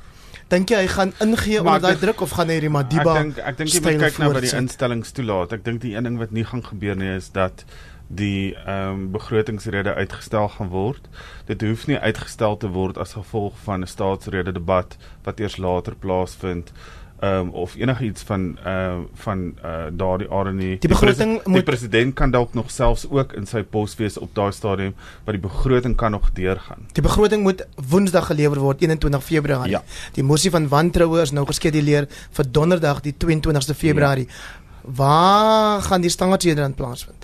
S1: Dink jy hy gaan ingee onder daai druk of gaan hy die Madiba
S4: Ek dink ek dink jy moet kyk na wat die instellings toelaat. Ek dink die een ding wat nie gaan gebeur nie is dat die ehm um, begrotingsrede uitgestel gaan word. Dit hoef nie uitgestel te word as gevolg van 'n staatsrede debat wat eers later plaasvind ehm um, of enigiets van ehm uh, van uh, daardie aard nie.
S1: Die begroting
S4: die, pres moet... die president kan dalk nog selfs ook in sy pos wees op daai stadium, maar die begroting kan nog deurgaan.
S1: Die begroting moet Woensdag gelewer word 21 Februarie. Ja. Die mosie van wantroue is nou geskeduleer vir Donderdag die 22ste Februarie. Ja Waar gaan die staatsrede dan plaasvind?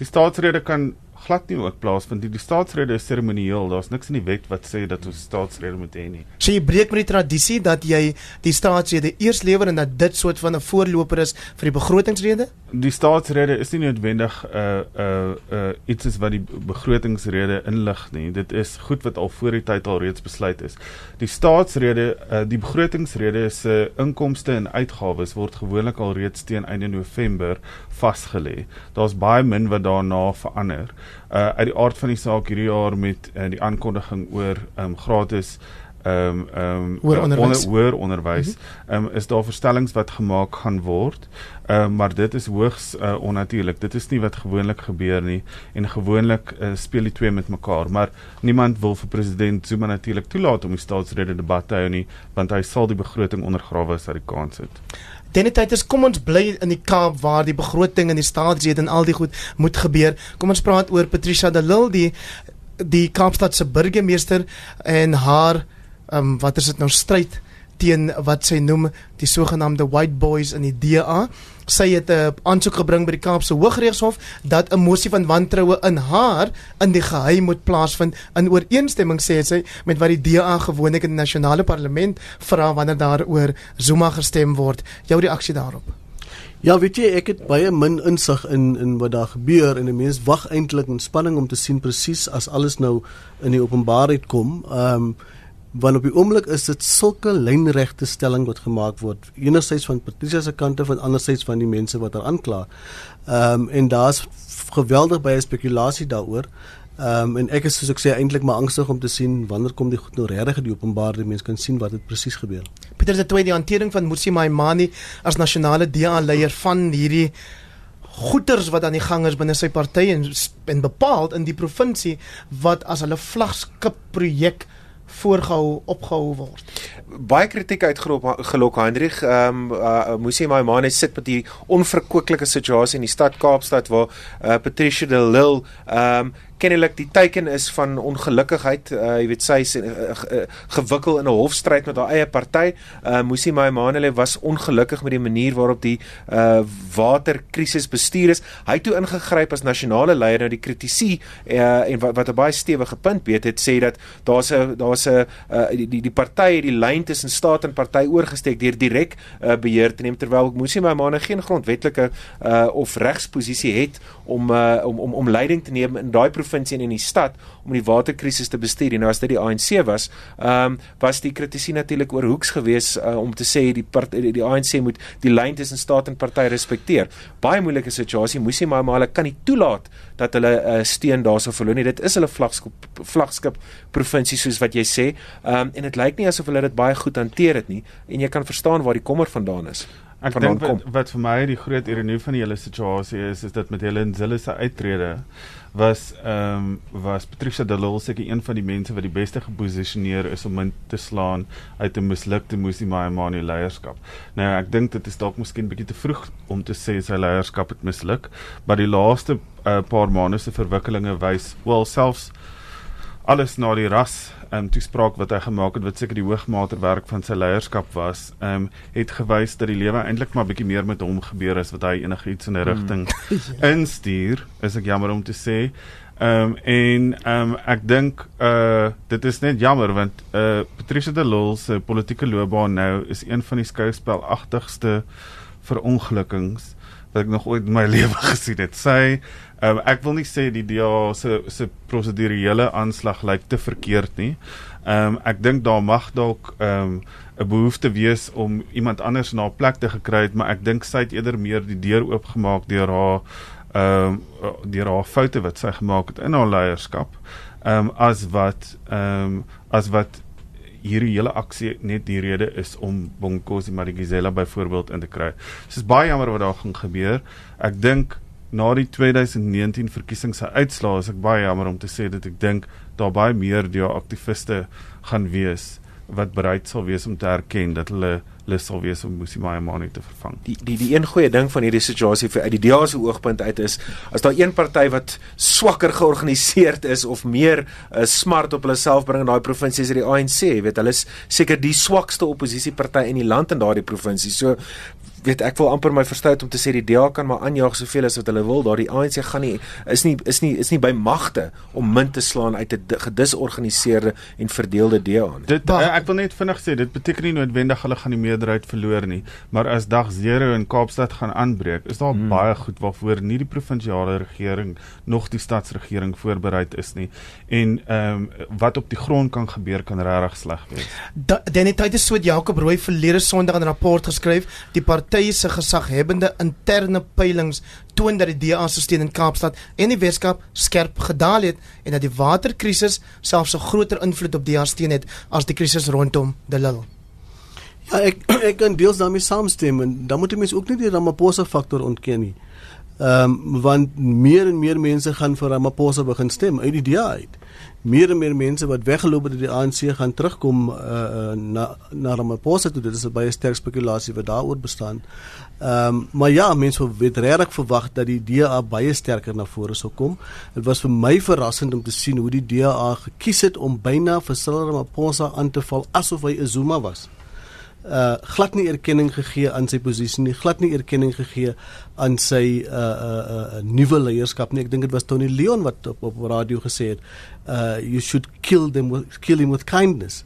S4: Die staatsrede kan glad nie ook plaasvind nie. Die staatsrede is seremonieel. Daar's niks in die wet wat sê dat ons staatsrede moet hê nie.
S1: So jy breek met die tradisie dat jy die staatsrede eers lewer en dat dit soort van 'n voorloper is vir die begrotingsrede?
S4: Die staatsrede is nie noodwendig 'n uh, 'n uh, uh, iets is wat die begrotingsrede inlig nie. Dit is goed wat al voor die tyd al reeds besluit is. Die staatsrede, uh, die begrotingsrede se uh, inkomste en uitgawes word gewoonlik al reeds teen einde November vasgelê. Daar's baie min wat daarna verander uh uit die aard van die saak hierdie jaar met uh, die aankondiging oor um gratis ehm um, ehm um,
S1: hoër onderwys
S4: onder, hoër onderwys ehm um, is daar verstellings wat gemaak gaan word. Ehm um, maar dit is hoogs uh, onnatuurlik. Dit is nie wat gewoonlik gebeur nie en gewoonlik uh, speel die twee met mekaar. Maar niemand wil vir president Zuma natuurlik toelaat om die staatsrede debat te hou nie want hy sal die begroting ondergrawe as hy die kans het.
S1: Deniteit is kom ons bly in die Kaap waar die begroting en die staatsrede en al die goed moet gebeur. Kom ons praat oor Patricia de Lille die die Kaapstad se burgemeester en haar ehm um, wat is dit nou stryd teen wat sy noem die sogenaamde white boys in die DA. Sy het 'n aansoek gebring by die Kaapse Hooggeregshof dat 'n mosie van wantroue in haar in die geheim moet plaasvind in ooreenstemming sê sy met wat die DA gewoonlik in die nasionale parlement vra wanneer daar oor Zuma gestem word. Jou reaksie daarop?
S3: Ja, weet jy, ek het baie min insig in in wat daar gebeur en die mens wag eintlik in spanning om te sien presies as alles nou in die openbaarheid kom. Ehm um, want op die oomblik is dit sulke lynregte stelling wat gemaak word enerzijds van Patricia se kante van anderzijds van die mense wat haar aankla. Ehm um, en daar's geweldig baie spekulasie daaroor. Ehm um, en ek is soos ek sê eintlik maar angstig om te sien wanneer kom die goed nou regtig die openbaar die mense kan sien wat dit presies gebeur.
S1: Pieter se tweede hantering van Musi Maimani as nasionale DA leier van hierdie goeters wat aan die gang is binne sy party en en bepaald in die provinsie wat as hulle vlaggenskap projek voorgehou opgehou word.
S2: Baie kritiek uitgerop gelok Hendrik. Ehm um, uh, Musi Maimane sit met die onverkwikkelike situasie in die stad Kaapstad waar uh, Patricia de Lille ehm um, kennelik die teken is van ongelukkigheid. Uh jy weet sy is uh, uh, gewikkel in 'n hofstryd met haar eie party. Uh Musi Maimane was ongelukkig met die manier waarop die uh waterkrisis bestuur is. Hy het toe ingegryp as nasionale leier nou die kritisie uh en wat wat 'n baie stewige punt weet het sê dat daar's 'n daar's 'n uh die die, die party het die lyn tussen staat en party oorgesteek deur direk uh beheer te neem terwyl Musi Maimane geen grondwetlike uh of regsposisie het om uh om om om leiding te neem in daai provinsie en in die stad om die waterkrisis te bestuur. En nou as dit die ANC was, ehm um, was die kritisie natuurlik oor hoeks gewees uh, om te sê die, part, die die ANC moet die lyn tussen staat en party respekteer. Baie moeilike situasie. Moesie maar maar hulle kan nie toelaat dat hulle 'n uh, steen daarso verloor nie. Dit is hulle vlagskip vlagskip provinsie soos wat jy sê. Ehm um, en dit lyk nie asof hulle dit baie goed hanteer het nie en jy kan verstaan waar die kommer vandaan is.
S4: Ek dink wat, wat vir my die groot ironie van die hele situasie is is dat met Helen Zille se uittrede was ehm um, was Patricia de Lille seker een van die mense wat die beste geposisioneer is om in te slaan uit 'n mislukte Musi Maimane leierskap. Nou ek dink dit is dalk miskien bietjie te vroeg om te sê sy leierskap het misluk, maar die laaste uh, paar maande se verwikkelinge wys wel selfs alles na die ras um, toespraak wat hy gemaak het wat seker die hoogmaterwerk van sy leierskap was, ehm um, het gewys dat die lewe eintlik maar bietjie meer met hom gebeur as wat hy enigiets in 'n hmm. rigting mm. instuur. Is ek jammer om te sê. Ehm um, en ehm um, ek dink uh dit is net jammer want uh Patricia de Lille se politieke loopbaan nou is een van die skouspelagtigste verongelukkings wat ek nog ooit in my lewe gesien het. Sy Um, ek wil nie sê die DA se se prosedurele aanslag lyk te verkeerd nie. Ehm um, ek dink daar mag dalk ehm um, 'n behoefte wees om iemand anders na 'n plek te gekry het, maar ek dink sy het eerder meer die deur oopgemaak deur haar ehm um, deur haar foute wat sy gemaak het in haar leierskap. Ehm um, as wat ehm um, as wat hierdie hele aksie net die rede is om Bonkosi Madikizela byvoorbeeld in te kry. Dit is baie jammer wat daar gaan gebeur. Ek dink na die 2019 verkiesing se uitslae is ek baie jammer om te sê dat ek dink daar baie meer die aktiviste gaan wees wat bereid sal wees om te erken dat hulle lus sal wees om Musimaya Mane te vervang.
S2: Die die die een goeie ding van hierdie situasie vir uit die DA se oogpunt uit is as daar een party wat swakker georganiseerd is of meer uh, smart op hulle self bring in daai provinsie is die ANC, jy weet, hulle is seker die swakste oppositieparty in die land in daardie provinsie. So weet ek wil amper my verstout om te sê die DA kan maar aanjaag soveel as wat hulle wil. Daardie ANC gaan nie is nie is nie is nie by magte om min te slaan uit 'n gedisorganiseerde en verdeelde DA nie.
S4: Dit uh, ek wil net vinnig sê dit beteken nie noodwendig hulle gaan die meerderheid verloor nie, maar as dag 0 in Kaapstad gaan aanbreek, is daar hmm. baie goed waarvoor nie die provinsiale regering nog die stadsregering voorberei is nie en ehm um, wat op die grond kan gebeur kan regtig sleg wees.
S1: Danny Tyd het so Jakob Rooi verlede Sondag 'n rapport geskryf die partye se gesaghebende interne peilings toon dat die DA se steun in Kaapstad en die Weskaap skerp gedaal het en dat die waterkrisis selfs 'n groter invloed op DA steun het as die krisis rondom De Lille.
S3: Ja, ek ek kan deels daarmee saamstem en dan moet mense ook nie die Ramaphosa faktor ontken nie. Ehm um, want meer en meer mense gaan vir Ramaphosa begin stem uit die DA uit meer en meer mense wat weggeloop het uit die ANC gaan terugkom uh, na na Ramaphosa toe. Dit is baie sterk spekulasie wat daaroor bestaan. Ehm um, maar ja, mense het regtig verwag dat die DA baie sterker na vore sou kom. Dit was vir my verrassend om te sien hoe die DA gekies het om byna vir Cyril Ramaphosa aan te val asof hy 'n Zuma was uh glad nie erkenning gegee aan sy posisie nie, glad nie erkenning gegee aan sy uh uh, uh nuwe leierskap nie. Ek dink dit was Tony Leon wat op, op radio gesê het, uh you should kill them with kill him with kindness.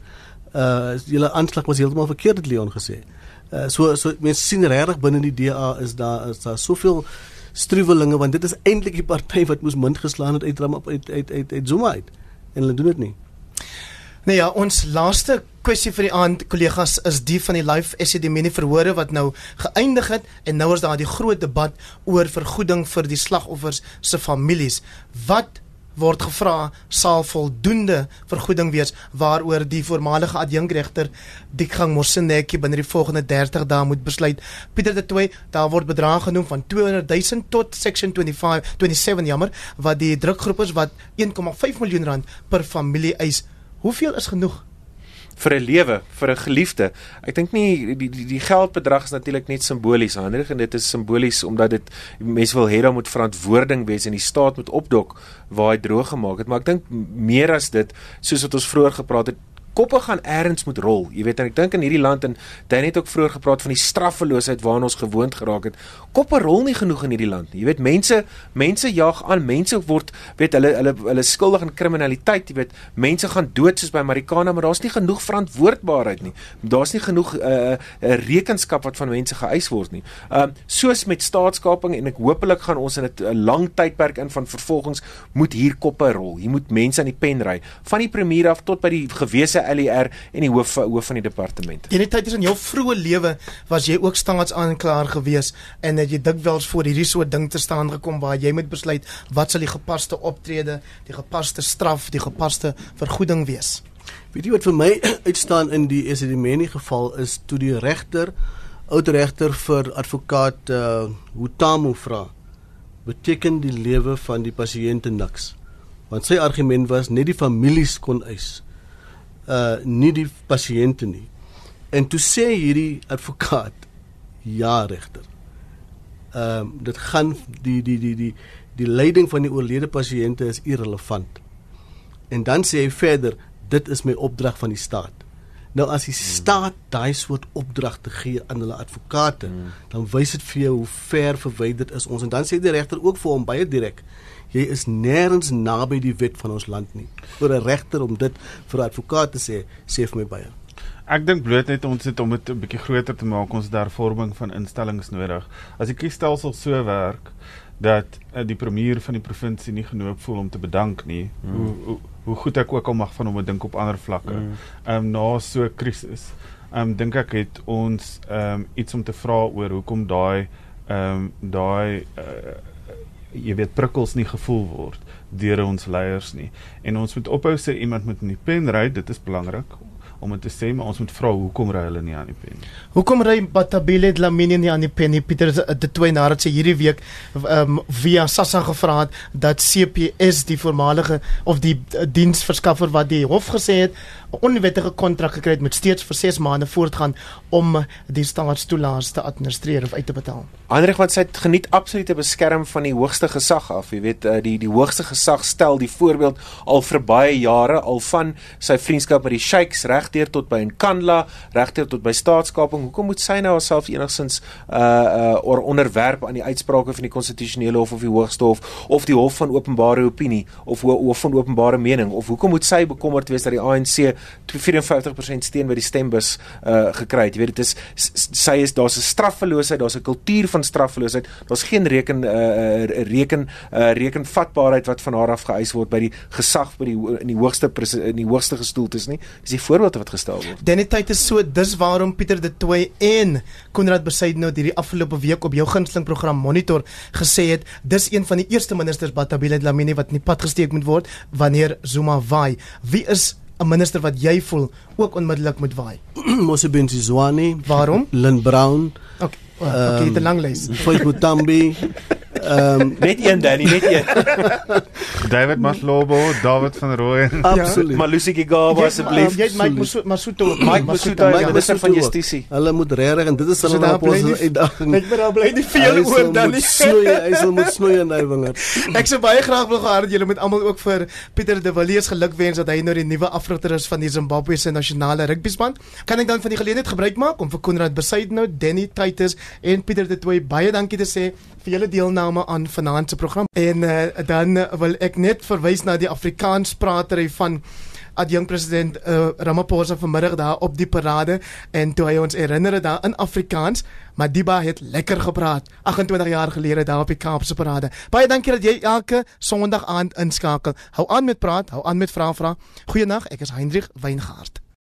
S3: Uh julle aanslag was heeltemal verkeerd het Leon gesê. Uh so so mense sien regtig binne die DA is daar is daar soveel struwelinge want dit is eintlik die party wat moes munt geslaan het uit uit uit, uit, uit Zuma uit en hulle doen dit nie.
S1: Nee ja, ons laaste kwessie vir die aand kollegas is die van die live SCD mini verhore wat nou geëindig het en nou is daar die groot debat oor vergoeding vir die slagoffers se families. Wat word gevra sal voldoende vergoeding wees waaroor die voormalige adjunkregter Dikgang Mosenetjie binne die volgende 30 dae moet besluit. Pieter de Tooy, daar word bedrag genoem van 200 000 tot section 25 27 jammer wat die drukgroep is wat 1,5 miljoen rand per familie eis Hoeveel is genoeg
S2: vir 'n lewe, vir 'n geliefde? Ek dink nie die die die geldbedrag is natuurlik net simbolies, Hendrik, en dit is simbolies omdat dit mense wil hê daar moet verantwoording wees en die staat moet opdok waar hy droog gemaak het, maar ek dink meer as dit, soos wat ons vroeër gepraat het, koppe gaan eers moet rol. Jy weet en ek dink in hierdie land en jy het ook vroeër gepraat van die straffeloosheid waarna ons gewoond geraak het. Koppe rol nie genoeg in hierdie land nie. Jy weet mense mense jag aan, mense word weet hulle hulle hulle skuldig aan kriminaliteit, jy weet. Mense gaan dood soos by Marikana, maar daar's nie genoeg verantwoordbaarheid nie. Daar's nie genoeg 'n uh, uh, rekenskap wat van mense geëis word nie. Ehm uh, soos met staatskaping en ek hoopelik gaan ons in 'n lang tydperk in van vervolgings moet hier koppe rol. Hier moet mense aan die pen ry van die premier af tot by die gewese LER en die hoof hoof van die departement.
S1: In die tyd is in jou vroeë lewe was jy ook staatsaanklaer gewees en het jy dikwels voor hierdie soort ding te staan gekom waar jy moet besluit wat sal die gepaste optrede, die gepaste straf, die gepaste vergoeding wees.
S3: Weet jy wat vir my uitstaan in die Esedimeni geval is toe die regter oud regter vir advokaat uh Hutamu vra beteken die lewe van die pasiënte niks want sy argument was net die families kon eis uh nie die pasiënte nie. En toe sê hierdie advokaat ja regter. Ehm uh, dit gaan die die die die die lyding van die oorlede pasiënte is irrelevant. En dan sê hy verder dit is my opdrag van die staat. Nou as die hmm. staat daai soort opdragte gee aan hulle advokate, hmm. dan wys dit vir jou hoe ver verwyderd is ons en dan sê die regter ook vir hom baie direk jy is nêrens naby die wet van ons land nie. Vir 'n regter om dit vir 'n advokaat te sê, sê vir my baie.
S4: Ek dink bloot net ons het om dit 'n bietjie groter te maak, ons het hervorming van instellings nodig. As die kiesstelsel so werk dat uh, die premier van die provinsie nie genoop voel om te bedank nie, mm. hoe, hoe hoe goed ek ook al mag van hom dink op ander vlakke. Ehm mm. um, na so 'n krisis, ehm um, dink ek het ons ehm um, iets om te vra oor hoekom daai ehm um, daai uh, jy weet prikkels nie gevoel word deur ons leiers nie. En ons moet ophou sê iemand moet in die pen ry, dit is belangrik om dit te sê, maar ons moet vra hoekom ry hulle nie aan die pen nie.
S1: Hoekom ry Batabile Dlamini nie aan die pen nie? Pieter de twee nadat sy hierdie week um, via Sassa gevra het dat CPS die voormalige of die uh, diensverskaffer wat die hof gesê het 'n onwettige kontrak gekry het met steeds vir 6 maande voortgaan om die staatstoelaas te administreer of uit te betaal.
S2: Andrej wat sy geniet absolute beskerm van die hoogste gesag af, jy weet uh, die die hoogste gesag stel die voorbeeld al vir baie jare al van sy vriendskap met die sheiks reg regdeur tot by Nkandla, regdeur tot by staatskaping. Hoekom moet sy nou haarself enigsins uh uh or onderwerp aan die uitsprake van die konstitusionele hof of die hoogste hof of die hof van openbare opinie of ho hof van openbare mening of hoekom moet sy bekommerd wees dat die ANC 54% steun by die stembus uh gekry het. Jy weet dit is sy is daar's 'n straffeloosheid, daar's 'n kultuur van straffeloosheid. Daar's geen reken uh reken uh rekenvatbaarheid wat van haar af geëis word by die gesag by die in die hoogste in die hoogste gestoeltes nie. Dis die voorbeelde wat gestel word.
S1: Denny tyd is so dis waarom Pieter de Tooy en Konrad Besaidnout hierdie afgelope week op jou gunsteling program Monitor gesê het dis een van die eerste ministers Batabile Dlamini wat in die pad gesteek moet word wanneer Zuma waai. Wie is 'n minister wat jy voel ook onmiddellik moet waai?
S3: Mosebenzi Zwane,
S1: Waarom?
S3: Lynn Brown,
S1: Okay, okay, um, 'n lang lys.
S3: Foyt Mutambi, ehm um,
S2: Net een Danny, net een.
S4: David Maslobo, David van Rooyen.
S3: absoluut.
S2: Malusi Gigaba asseblief.
S1: Jy het Mike Masuto
S2: Mike Masuto,
S3: Mike
S2: die minister van. Justisie.
S3: Hulle moet regtig en dit is hulle nou pos
S1: nie-
S3: uitdaging.
S1: Ek ben daar bly nie
S3: Hy
S1: veel oor dan
S3: moet
S1: nie.
S3: snoei, hy sal moet snoei in hy wingerd.
S1: Ek sou baie graag wil gehad het julle moet almal ook vir Pieter de Villiers gelukwens dat hy nou die nuwe afrigter is van die Zimbabwe se nasionale rugbyspan. Kan ek dan van die geleentheid gebruik maak om vir Konrad Besaidnout, Danny Titus en Pieter de Tooy baie dankie te sê vir julle deelname aan vanaand se program. En uh, dan uh, wil ek net verwys na die Afrikaanspratery van adjunk president uh, Ramaphosa vanmiddag daar op die parade en toe hy ons herinner daar in Afrikaans Madiba het lekker gepraat 28 jaar gelede daar op die Kaapse parade. Baie dankie dat jy elke Sondag aand inskakel. Hou aan met praat, hou aan met vra vra. Goeienaand, ek is Hendrik Weingart.